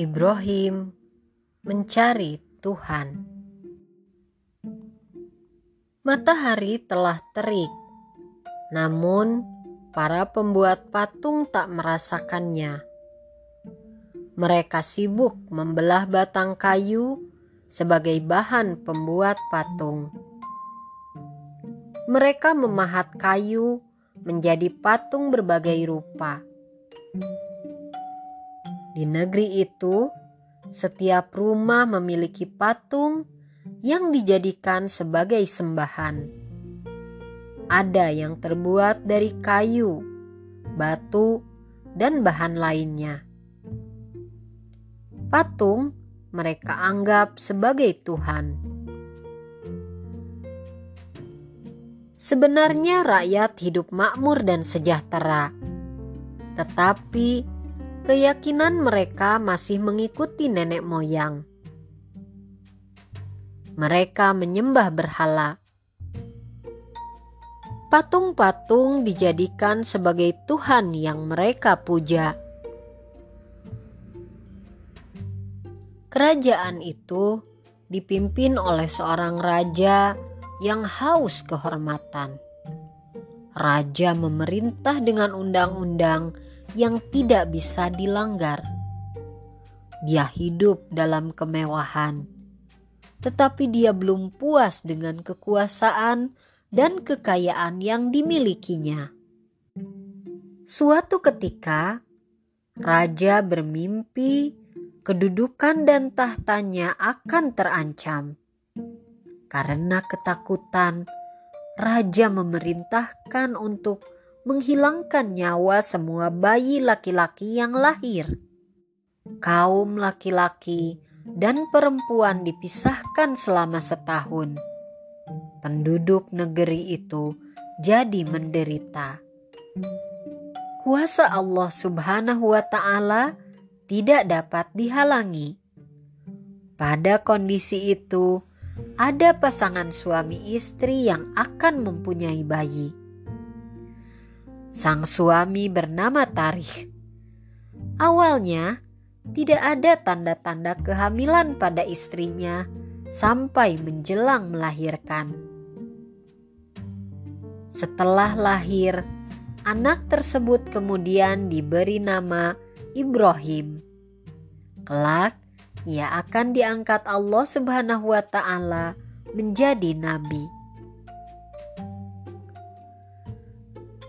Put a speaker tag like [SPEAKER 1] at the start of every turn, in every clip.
[SPEAKER 1] Ibrahim mencari Tuhan. Matahari telah terik, namun para pembuat patung tak merasakannya. Mereka sibuk membelah batang kayu sebagai bahan pembuat patung. Mereka memahat kayu menjadi patung berbagai rupa di negeri itu, setiap rumah memiliki patung yang dijadikan sebagai sembahan. Ada yang terbuat dari kayu, batu, dan bahan lainnya. Patung mereka anggap sebagai Tuhan. Sebenarnya rakyat hidup makmur dan sejahtera, tetapi keyakinan mereka masih mengikuti nenek moyang. Mereka menyembah berhala. Patung-patung dijadikan sebagai Tuhan yang mereka puja. Kerajaan itu dipimpin oleh seorang raja yang haus kehormatan. Raja memerintah dengan undang-undang yang tidak bisa dilanggar. Dia hidup dalam kemewahan, tetapi dia belum puas dengan kekuasaan dan kekayaan yang dimilikinya. Suatu ketika, raja bermimpi kedudukan dan tahtanya akan terancam. Karena ketakutan, raja memerintahkan untuk menghilangkan nyawa semua bayi laki-laki yang lahir. Kaum laki-laki dan perempuan dipisahkan selama setahun. Penduduk negeri itu jadi menderita. Kuasa Allah Subhanahu wa Ta'ala tidak dapat dihalangi. Pada kondisi itu, ada pasangan suami istri yang akan mempunyai bayi Sang suami bernama Tarikh. Awalnya tidak ada tanda-tanda kehamilan pada istrinya sampai menjelang melahirkan. Setelah lahir, anak tersebut kemudian diberi nama Ibrahim. Kelak, ia akan diangkat Allah Subhanahu wa Ta'ala menjadi nabi.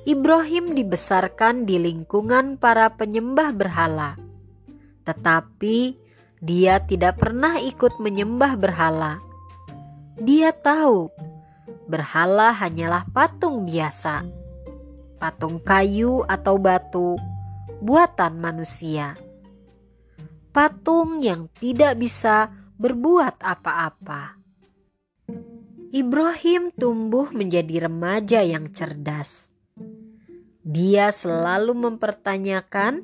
[SPEAKER 1] Ibrahim dibesarkan di lingkungan para penyembah berhala, tetapi dia tidak pernah ikut menyembah berhala. Dia tahu berhala hanyalah patung biasa, patung kayu atau batu buatan manusia, patung yang tidak bisa berbuat apa-apa. Ibrahim tumbuh menjadi remaja yang cerdas dia selalu mempertanyakan,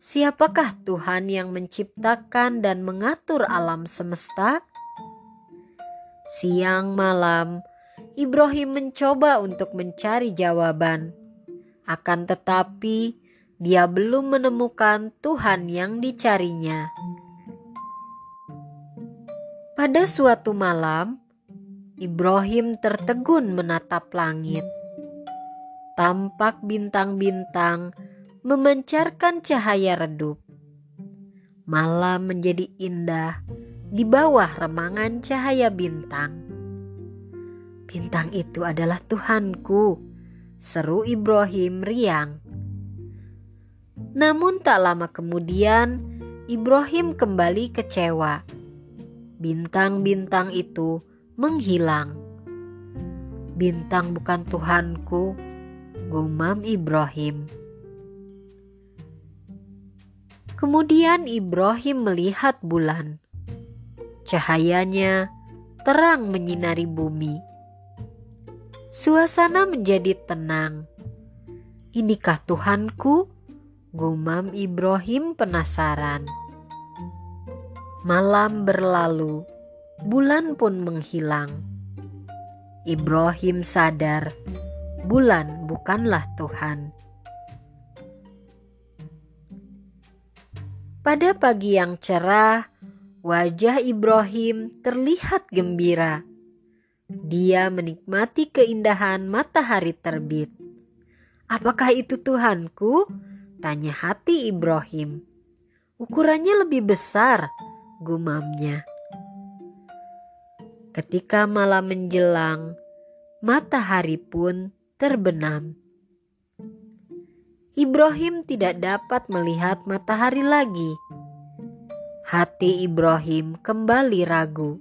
[SPEAKER 1] siapakah Tuhan yang menciptakan dan mengatur alam semesta? Siang malam, Ibrahim mencoba untuk mencari jawaban. Akan tetapi, dia belum menemukan Tuhan yang dicarinya. Pada suatu malam, Ibrahim tertegun menatap langit tampak bintang-bintang memancarkan cahaya redup. Malam menjadi indah di bawah remangan cahaya bintang. Bintang itu adalah Tuhanku, seru Ibrahim riang. Namun tak lama kemudian Ibrahim kembali kecewa. Bintang-bintang itu menghilang. Bintang bukan Tuhanku, gumam Ibrahim. Kemudian Ibrahim melihat bulan. Cahayanya terang menyinari bumi. Suasana menjadi tenang. Inikah Tuhanku? Gumam Ibrahim penasaran. Malam berlalu, bulan pun menghilang. Ibrahim sadar bulan bukanlah Tuhan. Pada pagi yang cerah, wajah Ibrahim terlihat gembira. Dia menikmati keindahan matahari terbit. "Apakah itu Tuhanku?" tanya hati Ibrahim. "Ukurannya lebih besar," gumamnya. Ketika malam menjelang, matahari pun terbenam. Ibrahim tidak dapat melihat matahari lagi. Hati Ibrahim kembali ragu.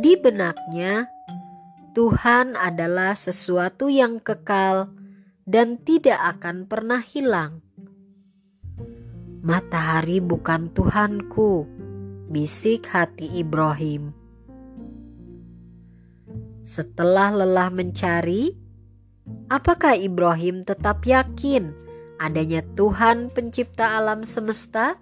[SPEAKER 1] Di benaknya, Tuhan adalah sesuatu yang kekal dan tidak akan pernah hilang. Matahari bukan Tuhanku, bisik hati Ibrahim. Setelah lelah mencari, apakah Ibrahim tetap yakin adanya Tuhan Pencipta alam semesta?